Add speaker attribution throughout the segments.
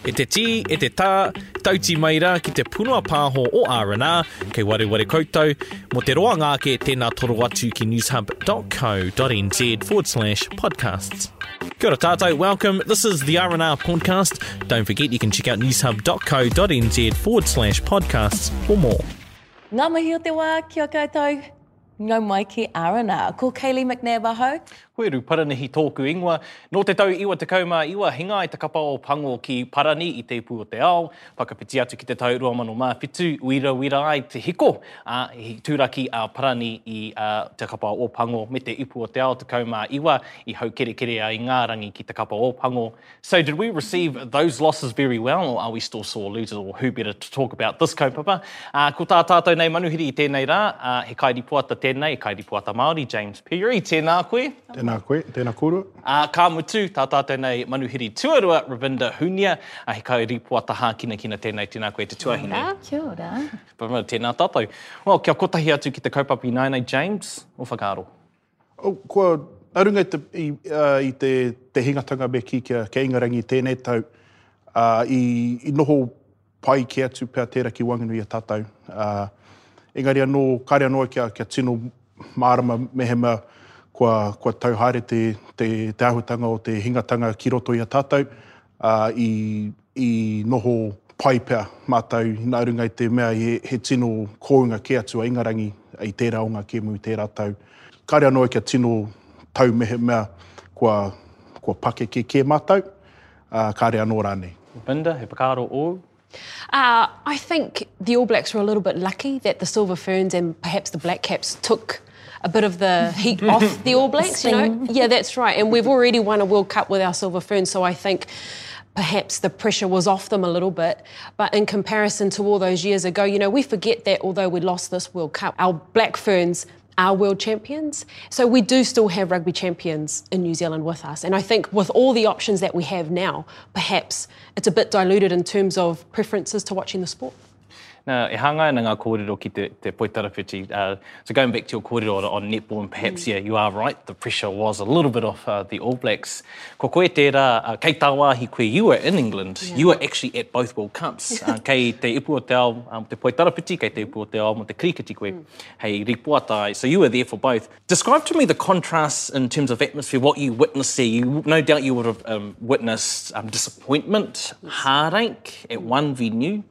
Speaker 1: E te ti, e te tā, tauti mai rā ki te punua pāho o R&R, kei ware ware koutou, mo te roa ngāke tēnā toro atu ki newshub.co.nz forward slash podcasts. Kia ora tātou, welcome. This is the R&R podcast. Don't forget you can check out newshub.co.nz forward slash podcasts for more.
Speaker 2: Ngā mihi o te wā, kia koutou. Ngau mai ki R&R. Ko Kaylee McNair.
Speaker 3: Koeru paranihi tōku ingoa. Nō te tau iwa te kauma iwa, hinga i te kapa o pango ki parani i te ipu o te ao. Whakapiti atu ki te tau rua mano mā whitu, uira uira ai te hiko. Uh, hi tūraki a parani i uh, te kapa o pango me te ipu o te ao te kauma iwa i hau kere kere ai ngā rangi ki te kapa o pango. So did we receive those losses very well or are we still sore losers or who better to talk about this kaupapa? Uh, ko tā tātou nei manuhiri i tēnei rā, uh, he kairi puata tēnei, he kairi puata Māori, James Perry, tēnā koe.
Speaker 4: Tēnā koe, tēnā kuru.
Speaker 3: Uh, kā mutu, tā tātou nei manuhiri tuarua, Ravinda Hunia, a he kai ripua taha kina kina tēnei tēnā koe te tuahine.
Speaker 2: Kia ora.
Speaker 3: Pamara, tēnā tātou. Well, kia kotahi atu ki te kaupapa i nānei, James, o whakaaro.
Speaker 4: O, kua arunga i te, i, uh, i te, te hingatanga me ki kia, kia ingarangi tēnei tau, uh, i, i noho pai ki atu pēr tērā ki wanganui a tātou. Uh, engari anō, kāre anō kia, kia tino mārama mehema kua, kua tauhaere te, te, te ahutanga o te hingatanga ki roto i a tātou uh, i, i noho pai pēr mātou nā runga i te mea he, he tino kōunga ki atu a ingarangi i tērā o ngā kēmu i tērā tau. Kāre anō kia tino tau mehe mea kua, kua pake ke ke mātou, uh, kāre anō rānei.
Speaker 3: Ravinda, he whakaaro o.
Speaker 5: Uh, I think the All Blacks were a little bit lucky that the Silver Ferns and perhaps the Black Caps took a bit of the heat off the All Blacks, you know? Yeah, that's right. And we've already won a World Cup with our Silver Ferns, so I think perhaps the pressure was off them a little bit. But in comparison to all those years ago, you know, we forget that although we lost this World Cup, our Black Ferns are world champions. So we do still have rugby champions in New Zealand with us. And I think with all the options that we have now, perhaps it's a bit diluted in terms of preferences to watching the sport.
Speaker 3: Nā, e hanga na ngā kōrero ki te, te poitara whiti. Uh, so going back to your kōrero on, on netball, and perhaps, yeah, you are right, the pressure was a little bit off uh, the All Blacks. Ko koe tērā, uh, kei tā wāhi koe, you were in England. Yeah. You were actually at both World Cups. Uh, kei te ipu o te ao, um, te poitara whiti, kei te ipu o te ao mo te kriketi koe. Mm. Hei, ripuatai. So you were there for both. Describe to me the contrasts in terms of atmosphere, what you witnessed there. You, no doubt you would have um, witnessed um, disappointment, yes. heartache at one venue.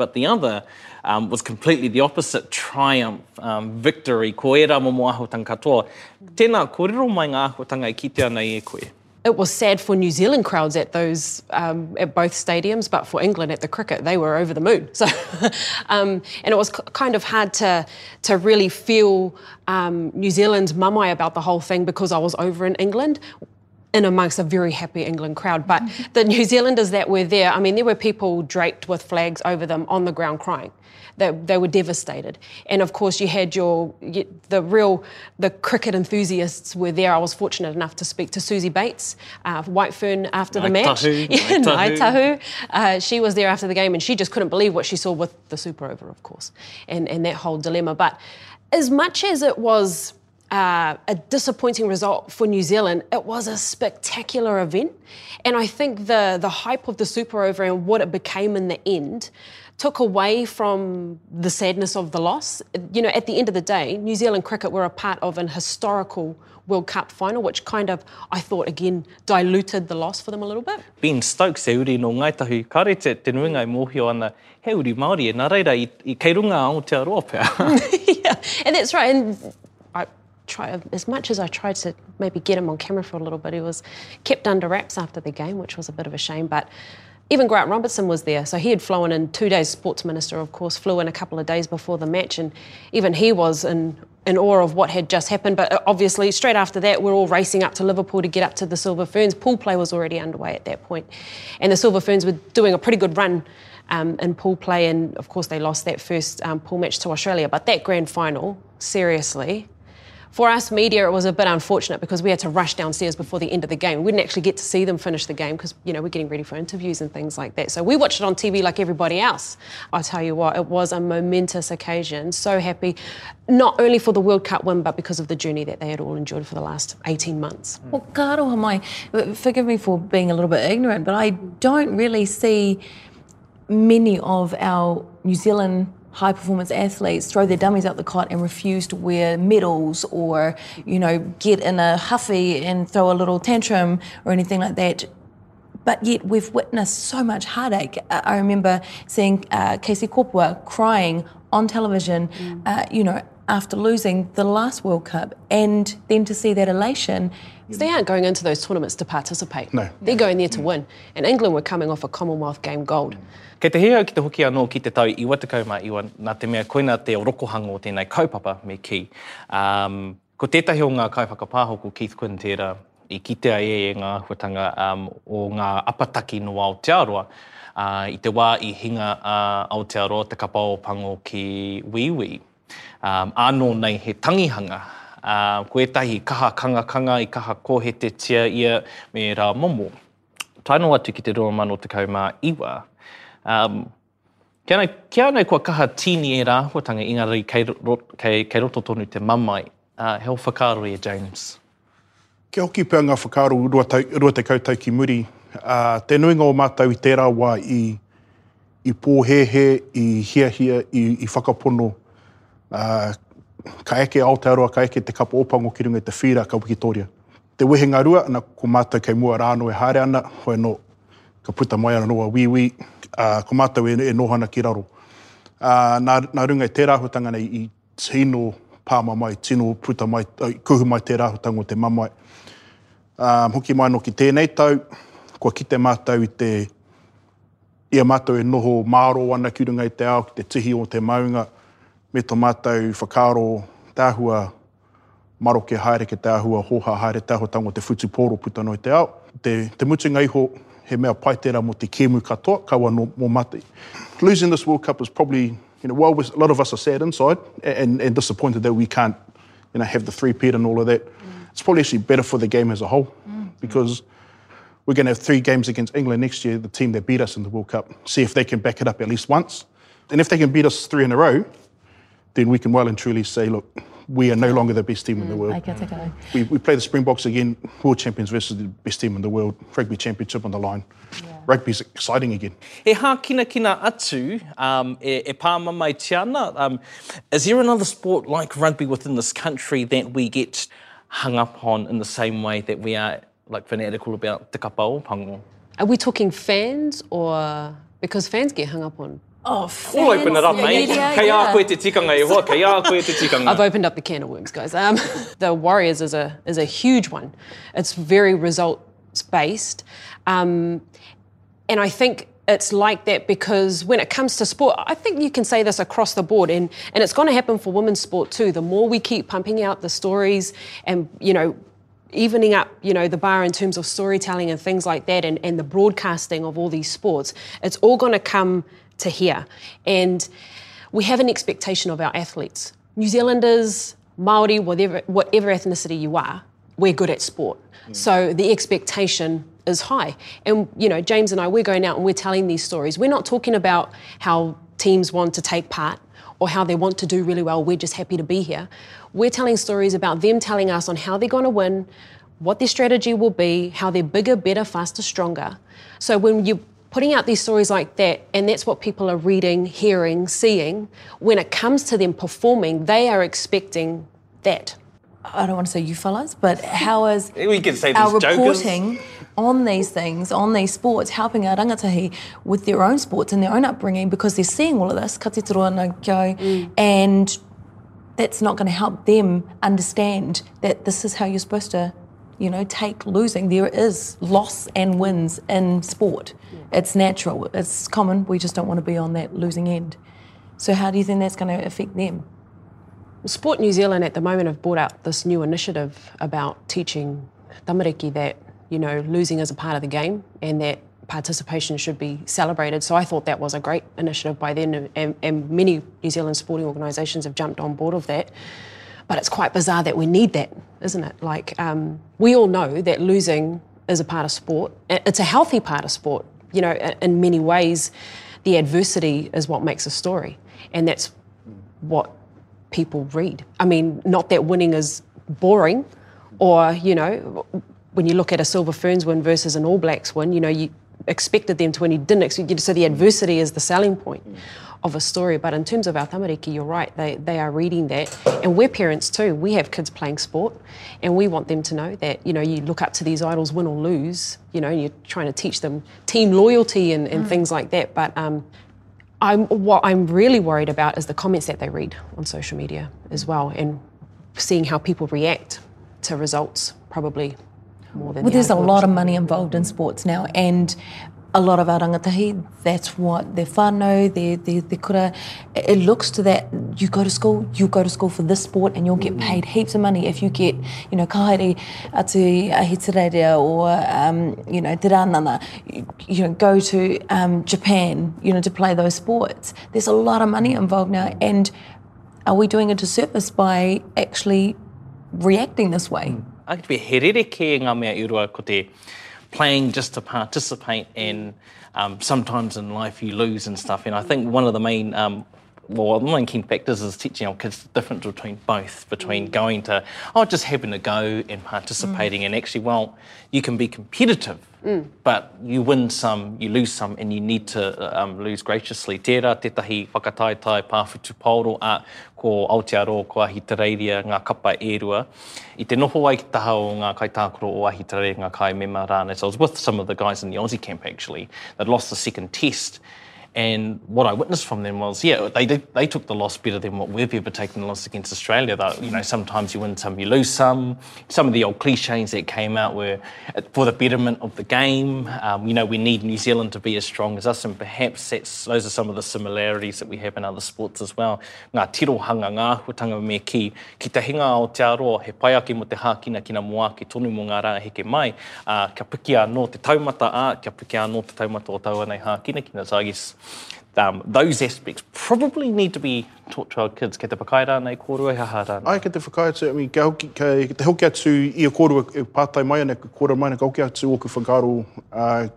Speaker 3: But the other um, was completely the opposite triumph, um, victory, ko era mo mo ahotanga katoa. Tēnā, kōrero mai ngā ahotanga i kitea nei e koe?
Speaker 5: It was sad for New Zealand crowds at those um, at both stadiums, but for England at the cricket, they were over the moon. So, um, and it was kind of hard to to really feel um, New Zealand's mumai about the whole thing because I was over in England in amongst a very happy England crowd. But the New Zealanders that were there, I mean, there were people draped with flags over them on the ground crying. They, they were devastated. And of course, you had your, the real, the cricket enthusiasts were there. I was fortunate enough to speak to Suzie Bates, uh, White Fern, after the match.
Speaker 3: Tahu, yeah,
Speaker 5: Nai Tahu. Uh, she was there after the game and she just couldn't believe what she saw with the super over, of course, and, and that whole dilemma. But as much as it was uh, a disappointing result for New Zealand, it was a spectacular event. And I think the, the hype of the Super Over and what it became in the end took away from the sadness of the loss. You know, at the end of the day, New Zealand cricket were a part of an historical World Cup final, which kind of, I thought, again, diluted the loss for them a little bit.
Speaker 3: Ben Stokes e uri no Ngaitahu, kare te, te nuinga i mōhio ana, he uri Māori e nā reira i, i kei runga o te aroa pēr.
Speaker 5: yeah, and that's right. And try as much as I tried to maybe get him on camera for a little bit, he was kept under wraps after the game, which was a bit of a shame. But even Grant Robertson was there, so he had flown in two days. Sports minister, of course, flew in a couple of days before the match, and even he was in in awe of what had just happened. But uh, obviously, straight after that, we're all racing up to Liverpool to get up to the Silver Ferns. Pool play was already underway at that point, and the Silver Ferns were doing a pretty good run. Um, in pool play, and of course, they lost that first um, pool match to Australia. But that grand final, seriously, for us media, it was a bit unfortunate because we had to rush downstairs before the end of the game. We didn't actually get to see them finish the game because, you know, we're getting ready for interviews and things like that. So we watched it on TV like everybody else. I tell you what, it was a momentous occasion. So happy, not only for the World Cup win, but because of the journey that they had all endured for the last 18 months.
Speaker 2: Well, ka aroha mai, forgive me for being a little bit ignorant, but I don't really see many of our New Zealand high performance athletes throw their dummies out the cot and refuse to wear medals or, you know, get in a huffy and throw a little tantrum or anything like that. But yet we've witnessed so much heartache. I remember seeing uh, Casey Kopua crying on television, mm. uh, you know, after losing the last World Cup, and then to see that elation.
Speaker 5: they aren't going into those tournaments to participate.
Speaker 4: No.
Speaker 5: They're going there to win. And England were coming off a Commonwealth game gold.
Speaker 3: Kei te hea ki te hoki anō ki te tau iwa te nā te mea koina te orokohanga o tēnei kaupapa me ki. Um, ko tētahi o ngā kaipakapāho ko Keith Quinn tērā i kitea e e ngā huatanga um, o ngā apataki no Aotearoa. Uh, I te wā i hinga uh, Aotearoa te kapao pango ki Wiwi. Um, anō nei he tangihanga. Uh, koe tahi kaha kanga kanga i kaha kohe te tia ia me rā momo. Taino atu ki te roa mano te kaumā iwa. Um, kia, nei, kia nei kua kaha tini e rāhuatanga ingari kei, kei, kei roto tonu te mamai. Uh, heo whakaro e James.
Speaker 4: Kia hoki pia ngā whakaro rua, tau, rua te kautau ki muri. Uh, te nuinga o mātou i tērā wā i, i pōhehe, i hiahia, i, i whakapono. Uh, ka eke Aotearoa, ka eke te kapa opango ki runga te whira ka Wikitoria. Te wehenga rua, na ko mātou kei mua rāno e haere ana, hoi no ka puta mai ana noa wiwi, uh, ko mātou e, e nohana ki raro. Uh, nā, nā runga i te rāhutanga nei i tino pāma mai, tino puta mai, uh, kuhu mai te hutanga o te mamai. Um, hoki mai no ki tēnei tau, kua kite mātou i te ia mātou e noho māro ana ki runga i te ao, ki te tihi o te maunga, me tō mātou whakaro tāhua maroke haere ke tāhua hoha haere tāhua tango te futu pōro puta noi te ao. Te, te mutunga iho he mea paitera mo te kēmu katoa, kaua no, mō mate. Losing this World Cup is probably, you know, while a lot of us are sad inside and, and disappointed that we can't, you know, have the three-peat and all of that. Mm. It's probably actually better for the game as a whole mm. because we're going to have three games against England next year, the team that beat us in the World Cup, see if they can back it up at least once. And if they can beat us three in a row, then we can well and truly say, look, we are no longer the best team mm, in the world. We, we play the Springboks again, world champions versus the best team in the world, rugby championship on the line. Yeah. Rugby's exciting again.
Speaker 3: E hā kina kina atu, um, e, e pāma mai tiana, um, is there another sport like rugby within this country that we get hung up on in the same way that we are like fanatical about te kapao pango?
Speaker 5: Are we talking fans or because fans get hung up on
Speaker 2: Oh,
Speaker 3: we'll open it up, mate. Yeah, koe te tikanga e hoa, kei koe te tikanga.
Speaker 5: I've opened up the can of worms, guys. Um, the Warriors is a is a huge one. It's very results based, um, and I think it's like that because when it comes to sport, I think you can say this across the board, and and it's going to happen for women's sport too. The more we keep pumping out the stories, and you know evening up, you know, the bar in terms of storytelling and things like that and, and the broadcasting of all these sports, it's all going to come to here. And we have an expectation of our athletes. New Zealanders, Maori, whatever, whatever ethnicity you are, we're good at sport. Mm. So the expectation is high. And you know, James and I, we're going out and we're telling these stories. We're not talking about how teams want to take part or how they want to do really well. We're just happy to be here. We're telling stories about them telling us on how they're going to win, what their strategy will be, how they're bigger, better, faster, stronger. So when you putting out these stories like that, and that's what people are reading, hearing, seeing, when it comes to them performing, they are expecting that.
Speaker 2: I don't want to say you fellas, but how is
Speaker 3: we can say
Speaker 2: our
Speaker 3: jokers.
Speaker 2: reporting on these things, on these sports, helping our rangatahi with their own sports and their own upbringing because they're seeing all of this, mm. and that's not going to help them understand that this is how you're supposed to you know, take losing. There is loss and wins in sport. Yeah. It's natural, it's common. We just don't want to be on that losing end. So, how do you think that's going to affect them?
Speaker 5: Sport New Zealand at the moment have brought out this new initiative about teaching tamariki that, you know, losing is a part of the game and that participation should be celebrated. So I thought that was a great initiative by them, and, and many New Zealand sporting organisations have jumped on board of that. But it's quite bizarre that we need that, isn't it? Like, um, we all know that losing is a part of sport. It's a healthy part of sport. You know, in many ways, the adversity is what makes a story, and that's what people read. I mean, not that winning is boring, or you know, when you look at a Silver Ferns win versus an All Blacks win, you know, you expected them to win, you didn't expect. So the adversity is the selling point of a story. But in terms of our tamariki, you're right. They they are reading that, and we're parents too. We have kids playing sport, and we want them to know that you know you look up to these idols, win or lose. You know, and you're trying to teach them team loyalty and, and things like that. But um, I'm, what I'm really worried about is the comments that they read on social media as well, and seeing how people react to results probably more than
Speaker 2: Well,
Speaker 5: the
Speaker 2: there's a lot of money involved in sports now, and a lot of our rangatahi, that's what their whānau, their, their, their kura, it looks to that, you go to school, you go to school for this sport and you'll get paid heaps of money if you get, you know, kahaere atu ahitireira or, um, you know, te rānana, you, you know, go to um, Japan, you know, to play those sports. There's a lot of money involved now, and are we doing a disservice by actually reacting this way?
Speaker 3: I could be herere ke ngā mea i rua ko te playing just to participate and um, sometimes in life you lose and stuff. And I think one of the main um, well, one of the key factors is teaching our kids the difference between both, between going to, oh, just having a go and participating, and actually, well, you can be competitive, but you win some, you lose some, and you need to um, lose graciously. Tērā, tētahi whakataetai pāwhitu pauro a ko Aotearoa, ko Ahitereiria, ngā kapa e rua. I te noho ai ki taha o ngā kaitākoro o Ahitereiria, ngā kai mema rāne. So I was with some of the guys in the Aussie camp, actually, that lost the second test. And what I witnessed from them was, yeah, they did, they took the loss better than what we've ever taken the loss against Australia. That you know, sometimes you win some, you lose some. Some of the old cliches that came out were for the betterment of the game. Um, you know, we need New Zealand to be as strong as us, and perhaps that's, those are some of the similarities that we have in other sports as well. Ngā tirohanga, ngā hutanga me ki, ki te hinga o te aroa, he pai ake mo te hākina kina moa ki tonu mo ngā rā heke mai, uh, kia piki anō te taumata a, kia piki anō te taumata o tau anei hākina kina. So zagis um, those aspects probably need to be taught to our kids. Kei te pakai rānei, kōrua, he rānei.
Speaker 4: Ai, kei te whakaatu, I mean, hoki, kei, kei te hoki atu i a kōrua e pātai mai ana, kōrua mai ana, ka hoki atu o ku whakaro, uh,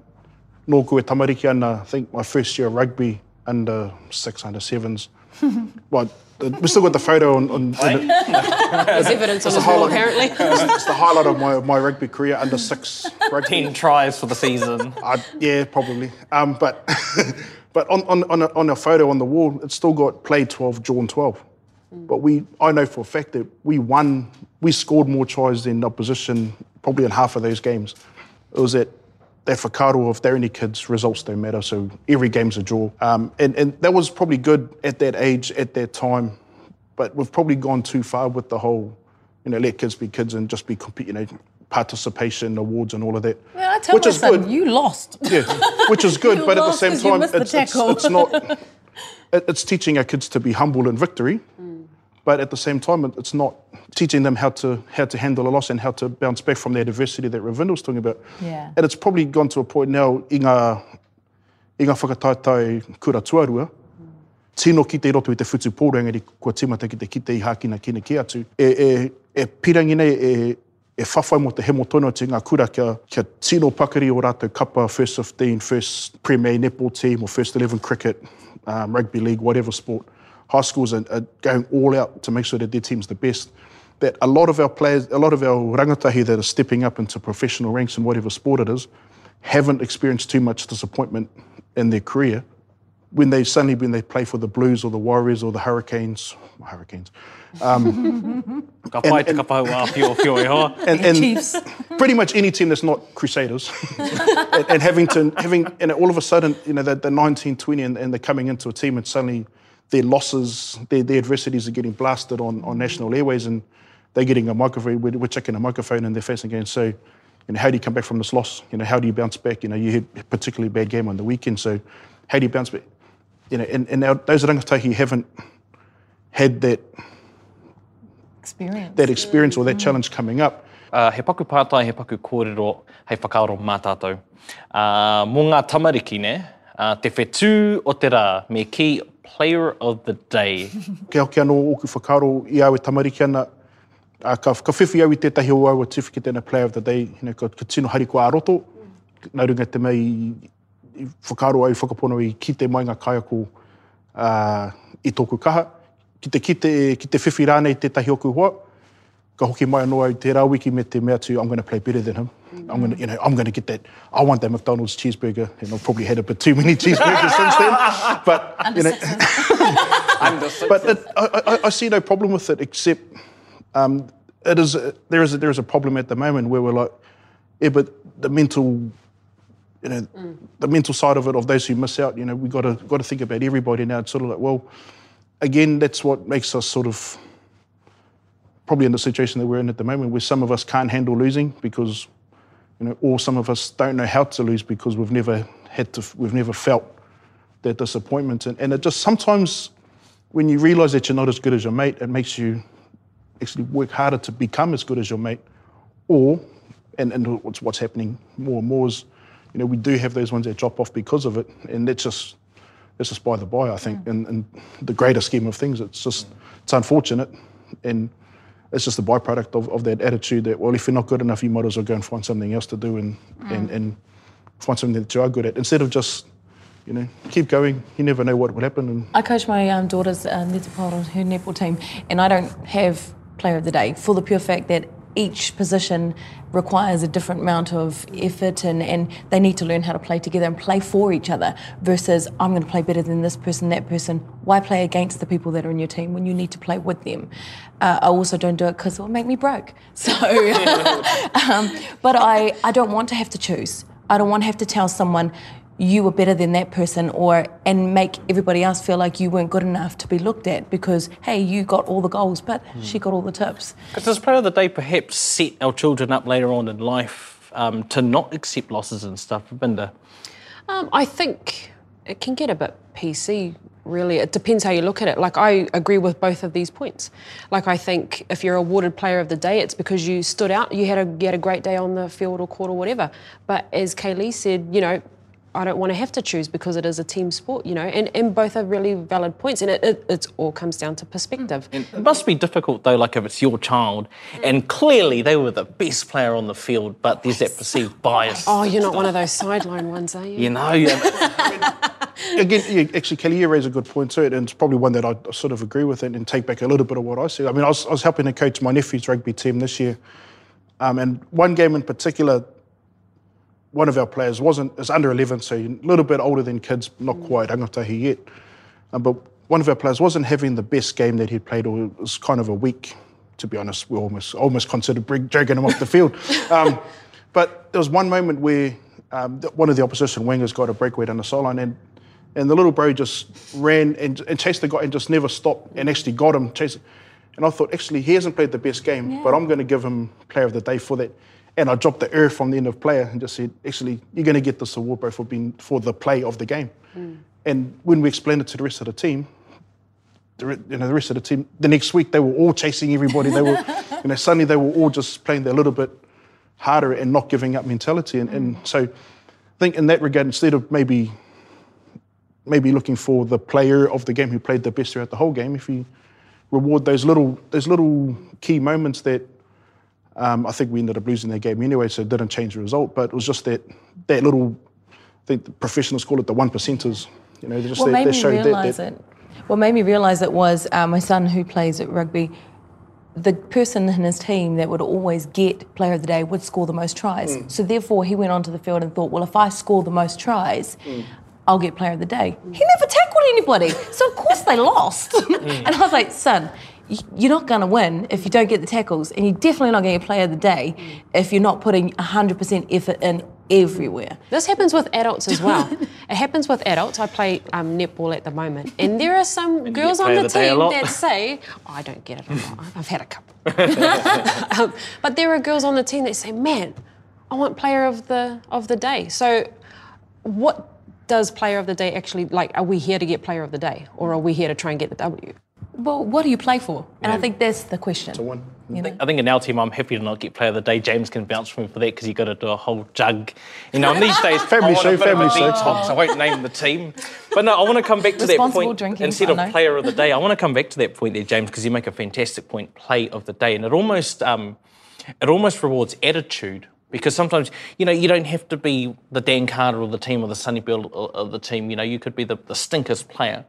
Speaker 4: nō koe tamariki ana, I think my first year of rugby, under six, under sevens. well, uh, we still got the photo on, on, on
Speaker 5: There's evidence on
Speaker 4: a
Speaker 5: wall, apparently.
Speaker 4: it's the highlight of my, my rugby career, under six rugby.
Speaker 3: Ten tries for the season.
Speaker 4: Uh, yeah, probably. Um, but but on, on, on, a, on a photo on the wall, it's still got play 12, drawn 12. But we, I know for a fact that we won, we scored more tries than opposition probably in half of those games. It was that that whakaro of they're only kids, results don't matter, so every game's a draw. Um, and, and that was probably good at that age, at that time. But we've probably gone too far with the whole, you know, let kids be kids and just be, you know, participation awards and all of that.
Speaker 2: Well, I tell
Speaker 4: which
Speaker 2: my
Speaker 4: is
Speaker 2: son,
Speaker 4: good.
Speaker 2: you lost.
Speaker 4: Yeah, which is good, but at the same time,
Speaker 2: missed the
Speaker 4: it's, it's, it's not. it- It's teaching our kids to be humble in victory, but at the same time, it- it's not teaching them how to how to handle a loss and how to bounce back from the adversity that Ravinda was talking about.
Speaker 2: Yeah.
Speaker 4: And it's probably gone to a point now i ngā, i ngā whakataetai kura tuarua, tino ki te roto i te whutu pōra, engari kua timata ki te kite i hākina kina ki atu, e, e, e pirangi nei, e, e whawhai mo te hemo tono te ngā kura kia, kia tino pakari o rātou kapa, first 15, first Premier Netball team or first 11 cricket, um, rugby league, whatever sport. High schools are, are going all out to make sure that their team's the best. That a lot of our players, a lot of our rangatahi that are stepping up into professional ranks in whatever sport it is, haven't experienced too much disappointment in their career when they suddenly when they play for the Blues or the Warriors or the Hurricanes, Hurricanes,
Speaker 3: Ka pai te kapau a whio whio e
Speaker 4: and, and pretty much any team that's not Crusaders, and, and having to having and all of a sudden you know they're, they're 19, 20 and, and they're coming into a team and suddenly their losses, their, their adversities are getting blasted on, on national airways and they're getting a microphone, we're, we're checking a microphone in their face again. So, you know, how do you come back from this loss? You know, how do you bounce back? You know, you had a particularly bad game on the weekend, so how do you bounce back? You know, and, and our, those rangatahi haven't had that
Speaker 2: Experience.
Speaker 4: that experience or that challenge coming up.
Speaker 3: Uh, he paku pātai, he paku kōrero, hei whakaaro mā tātou. Uh, mō ngā tamariki ne, uh, te whetū o te rā, me ki Player of the Day.
Speaker 4: Ke hoki anō oku whakaro i awe tamariki ana, A ka, ka whiwhi au i tētahi o au atiwhiki tēnā Player of the Day, you know, ka, ka tino hari ko aroto, nā runga te mei i, i whakaro au whakapono i ki te mai ngā kaiako uh, i tōku kaha. Ki te, ki te, ki te whiwhi rānei tētahi oku hoa, ka hoki mai anō au te rāwiki me te mea tu, I'm going to play better than him. I'm going to, you know, I'm going to get that. I want that McDonald's cheeseburger, and I've probably had a bit too many cheeseburgers since then. But you know, but it, I, I, I see no problem with it, except um, it is a, there is a, there is a problem at the moment where we're like, yeah, but the mental, you know, the mental side of it of those who miss out. You know, we got to got to think about everybody now. It's sort of like, well, again, that's what makes us sort of probably in the situation that we're in at the moment, where some of us can't handle losing because, you know, or some of us don't know how to lose because we've never had to, we've never felt that disappointment, and, and it just sometimes when you realise that you're not as good as your mate, it makes you actually work harder to become as good as your mate. Or, and, and what's, what's happening more and more is, you know, we do have those ones that drop off because of it, and that's just that's just by the by. I think, in, in the greater scheme of things, it's just it's unfortunate, and it's just a byproduct of, of that attitude that well, if you're not good enough, you might as well go and find something else to do and and, and find something that you are good at instead of just you know keep going. You never know what will happen, and
Speaker 2: I coach my um, daughter's uh, netball, her netball team, and I don't have player of the day for the pure fact that each position requires a different amount of effort and, and they need to learn how to play together and play for each other versus I'm going to play better than this person, that person. Why play against the people that are in your team when you need to play with them? Uh, I also don't do it because it will make me broke. So, um, but I, I don't want to have to choose. I don't want to have to tell someone you were better than that person or and make everybody else feel like you weren't good enough to be looked at because hey you got all the goals but she got all the tips
Speaker 3: Because does Player of the Day perhaps set our children up later on in life um, to not accept losses and stuff? Binda.
Speaker 5: Um, I think it can get a bit PC, really. It depends how you look at it. Like, I agree with both of these points. Like, I think if you're awarded Player of the Day, it's because you stood out, you had a, you had a great day on the field or court or whatever. But as Kaylee said, you know, I don't want to have to choose because it is a team sport, you know, and, and both are really valid points. And it, it, it all comes down to perspective.
Speaker 3: It must be difficult though, like if it's your child, and clearly they were the best player on the field, but there's that perceived bias.
Speaker 5: Oh, you're not one of those sideline ones, are you?
Speaker 3: You know, yeah,
Speaker 4: again, yeah, actually, Kelly, you raise a good point to it, and it's probably one that I sort of agree with and, and take back a little bit of what I said. I mean, I was, I was helping to coach my nephew's rugby team this year, um, and one game in particular, one of our players wasn't is under 11, so a little bit older than kids, not quite angatahi yet, um, but one of our players wasn't having the best game that he'd played, or it was kind of a week. To be honest, we almost almost considered dragging him off the field. Um, but there was one moment where um, one of the opposition wingers got a breakaway down the sideline, and and the little bro just ran and, and chased the guy and just never stopped and actually got him. Chased, and I thought, actually, he hasn't played the best game, but I'm going to give him player of the day for that. And I dropped the earth from the end of player and just said, actually, you're going to get this award, bro, for being for the play of the game. Mm. And when we explained it to the rest of the team, the, you know, the rest of the team, the next week they were all chasing everybody. They were, you know, suddenly they were all just playing their little bit harder and not giving up mentality. And, and mm. so I think in that regard, instead of maybe maybe looking for the player of the game who played the best throughout the whole game, if you reward those little those little key moments that um, I think we ended up losing that game anyway, so it didn't change the result. But it was just that that little I think the professionals call it the one percenters. You know, they just
Speaker 2: what
Speaker 4: they,
Speaker 2: made me
Speaker 4: that-
Speaker 2: realise
Speaker 4: that,
Speaker 2: it what made me realise it was uh, my son who plays at rugby the person in his team that would always get player of the day would score the most tries.
Speaker 4: Mm.
Speaker 2: So therefore, he went onto the field and thought, well, if I score the most tries,
Speaker 4: Mm.
Speaker 2: I'll get player of the day. He never tackled anybody, so of course they lost.
Speaker 4: Mm.
Speaker 2: and I was like, son. Y- You're not going to win if you don't get the tackles, and you're definitely not going to get player of the day if you're not putting 100% effort in everywhere.
Speaker 5: This happens with adults as well. it happens with adults. I play um, netball at the moment, and there are some girls on the
Speaker 3: the
Speaker 5: team that say, oh, "I don't get it a lot. I've had a couple." um, but there are girls on the team that say, "Man, I want player of the of the day." So, what does player of the day actually like? Are we here to get player of the day, or are we here to try and get the W?
Speaker 2: Well, what do you play for? And I think that's the question.
Speaker 4: to win.
Speaker 2: You know?
Speaker 3: I think in our team, I'm happy to not get player of the day. James can vouch for me for that because you've got to do a whole jug. You know, in these days,
Speaker 4: Family
Speaker 3: I
Speaker 4: show,
Speaker 3: a bit of a
Speaker 4: family show.
Speaker 3: detox. I won't name the team, But no, I want to come back to that
Speaker 2: Responsible
Speaker 3: point
Speaker 2: drinking,
Speaker 3: instead of player of the day. I want to come back to that point there, James, because you make a fantastic point, play of the day, and it almost um, it almost rewards attitude because sometimes you know you don't have to be the Dan Carter of the team or the Sonny Bill of the team. You know, you could be the, the stinkest player.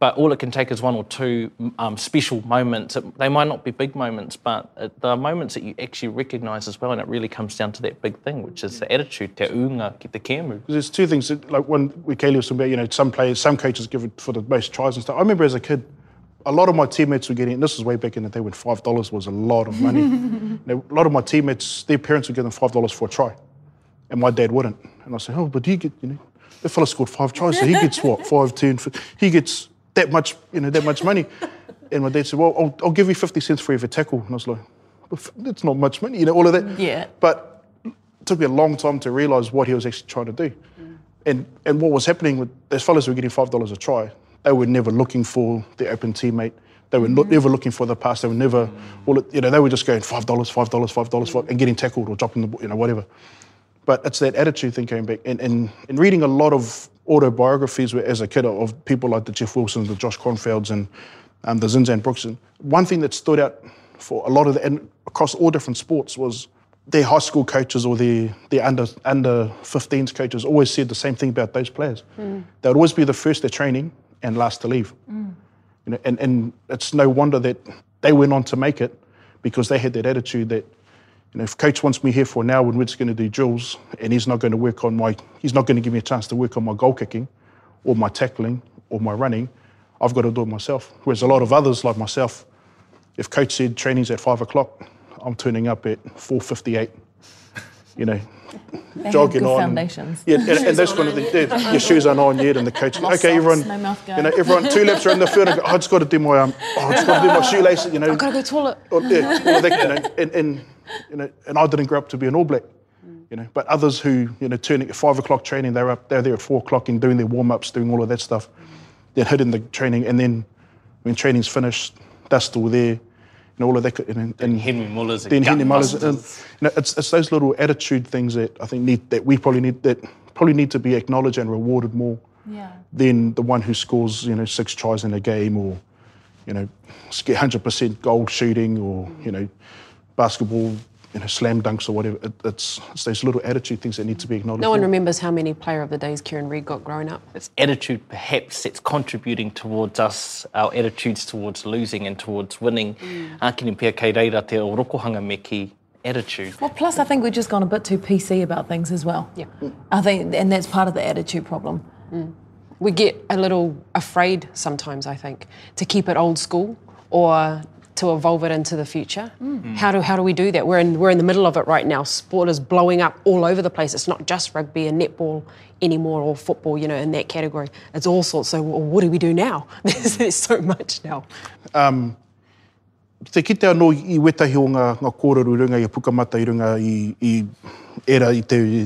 Speaker 3: But all it can take is one or two um, special moments. It- They might not be big moments, but uh, they are moments that you actually recognise as well. And it really comes down to that big thing, which is the attitude, te unga ki te kēmu.
Speaker 4: There's two things. that- Like when we Kaylee was talking about, you know, some players, some coaches give it for the most tries and stuff. I remember as a kid, a lot of my teammates were getting. This was way back in the day when five dollars was a lot of money. you know, a lot of my teammates, their parents would give them five dollars for a try, and my dad wouldn't. And I said, oh, but he get, you know, the fella scored five tries, so he gets what, five, ten, fif- he gets that much, you know, that much money. And my dad said, well, I'll, I'll give you fifty cents for every tackle. And I was like, that's not much money, you know, all of that.
Speaker 2: Yeah.
Speaker 4: But it took me a long time to realise what he was actually trying to do. And and what was happening with those fellas who were getting five dollars a try, they were never looking for the open teammate. They were not, mm-hmm. never looking for the pass. They were never, well, you know, they were just going five dollars, five dollars, five dollars, and getting tackled or dropping the, ball, you know, whatever. But it's that attitude thing coming back. And, and, and reading a lot of autobiographies where- as a kid of people like the Jeff Wilsons, the Josh Kronfelds, and um, the Zinzan Brookes. And one thing that stood out for a lot of the, and across all different sports was their high school coaches or their, their under, under 15s coaches always said the same thing about those players. They would always be the first at training and last to leave. You know, and, and it's no wonder that they went on to make it because they had that attitude that, you know, if coach wants me here for an hour when we're just going to do drills and he's not going to work on my, he's not going to give me a chance to work on my goal kicking or my tackling or my running, I've got to do it myself. Whereas a lot of others like myself, if coach said training's at five o'clock, I'm turning up at 4.58, you know,
Speaker 2: They
Speaker 4: jogging on.
Speaker 2: foundations.
Speaker 4: Yeah, and, and those kind of the Yeah, your shoes aren't on yet, and the coach. Okay,
Speaker 2: socks,
Speaker 4: everyone.
Speaker 2: no mouth
Speaker 4: you know, everyone. Two laps around the field. And go, oh, I just got to do my um. Oh, I just got to do my shoelaces. You know.
Speaker 5: I've got to go toilet.
Speaker 4: Or, yeah, all of that, you know, and, and you know, and I didn't grow up to be an All Black. You know, but others who you know turning at five o'clock training, they're up, they're there at four o'clock and doing their warm ups, doing all of that stuff. Then hitting the training, and then when training's finished, they're still there, and all of that. And, and
Speaker 3: Henry Muller's
Speaker 4: then Henry Muller's, and,
Speaker 3: uh,
Speaker 4: you know, it's, it's those little attitude things that I think need that we probably need that probably need to be acknowledged and rewarded more
Speaker 2: Yeah.
Speaker 4: than the one who scores you know six tries in a game or you know hundred percent goal shooting or you know basketball you know slam dunks or whatever. It, it's, it's those little attitude things that need to be acknowledged.
Speaker 5: No one
Speaker 4: more.
Speaker 5: remembers how many player of the days Kieran Read got growing up.
Speaker 3: It's attitude perhaps that's contributing towards us, our attitudes towards losing and towards winning. Mm. Ākini pia kei reira te o rokohanga me ki attitude.
Speaker 2: Well, plus I think we've just gone a bit too PC about things as well.
Speaker 5: Yeah.
Speaker 2: I think, and that's part of the attitude problem.
Speaker 5: We get a little afraid sometimes, I think, to keep it old school or to evolve it into the future. How do how do we do that? We're in we're in the middle of it right now. Sport is blowing up all over the place. It's not just rugby and netball anymore or football, you know, in that category. It's all sorts. So well, what do we do now? There's, there's so much now.
Speaker 4: Te kite anō i wetahi o ngā, ngā kōrero i runga i pukamata i runga i, i era i te i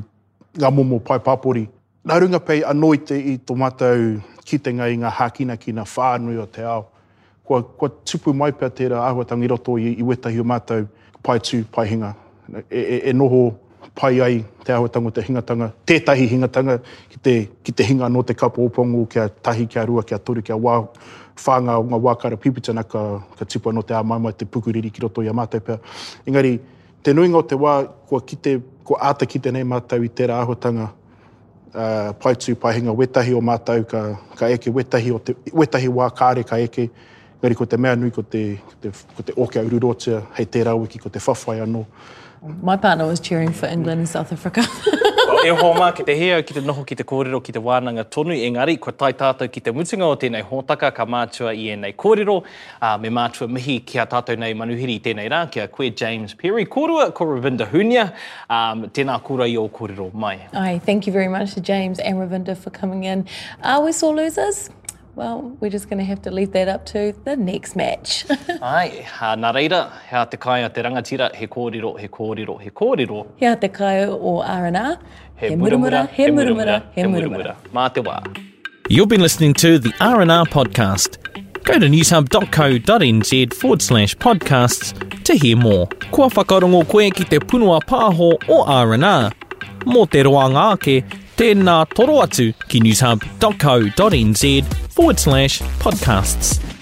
Speaker 4: ngā momo pai pāpori. Nā runga pei anō i te i tō mātou kitenga i ngā hākina ki ngā whānui o te ao. Kua, kua tupu mai pia tērā āhuatanga roto i, i wetahi o mātou pai tū, pai hinga. E, e, e noho pai ai te āhuatanga te hingatanga, tētahi hingatanga ki te, ki te hinga no te kapo opongo kia tahi, kia rua, kia toru, kia wā, whānga o ngā wākara pipitana ka, ka tipu no te āmaima te pukuriri ki roto i a mātou pia. Engari, te nuinga o te wā, kua, kite, kua āta kite nei mātou i tērā āhuatanga, uh, pai tū, pai hinga, wetahi o mātou ka, ka eke, wetahi, o te, wetahi wā kāre ka eke, ngari ko te mea nui ko te, ko te, ko te oke ururotia, hei tērā wiki ko te whawhai anō.
Speaker 2: My partner was cheering for England and South Africa.
Speaker 3: o e hoa mā ki te hea, ki te noho, ki te kōrero, ki te wānanga tonu. Engari, ko tai tātou ki te mutunga o tēnei hōtaka, ka mātua i ēnei kōrero. Uh, me mātua mihi ki a tātou nei manuhiri tēnei rā, ki a koe James Perry. Kōrua, ko Ravinda Hunia. Um, tēnā kūra i o kōrero mai.
Speaker 2: Aye, thank you very much to James and Ravinda for coming in. Are we sore losers? Well, we're just going to have to leave that up to the next match.
Speaker 3: Ai, ha, nā reira, hea te kai a te rangatira, he kōrero, he kōrero, he kōrero.
Speaker 2: Hea te kai o R&R.
Speaker 3: He muramura,
Speaker 2: he muramura, he muramura.
Speaker 3: Mā te wā.
Speaker 1: You've been listening to the R&R podcast. Go to newshub.co.nz forward slash podcasts to hear more. Kua whakarongo koe ki te punua pāho o R&R. Mō te roa ngāke,
Speaker 3: Tēnā toro atu ki newshub.co.nz forward slash podcasts.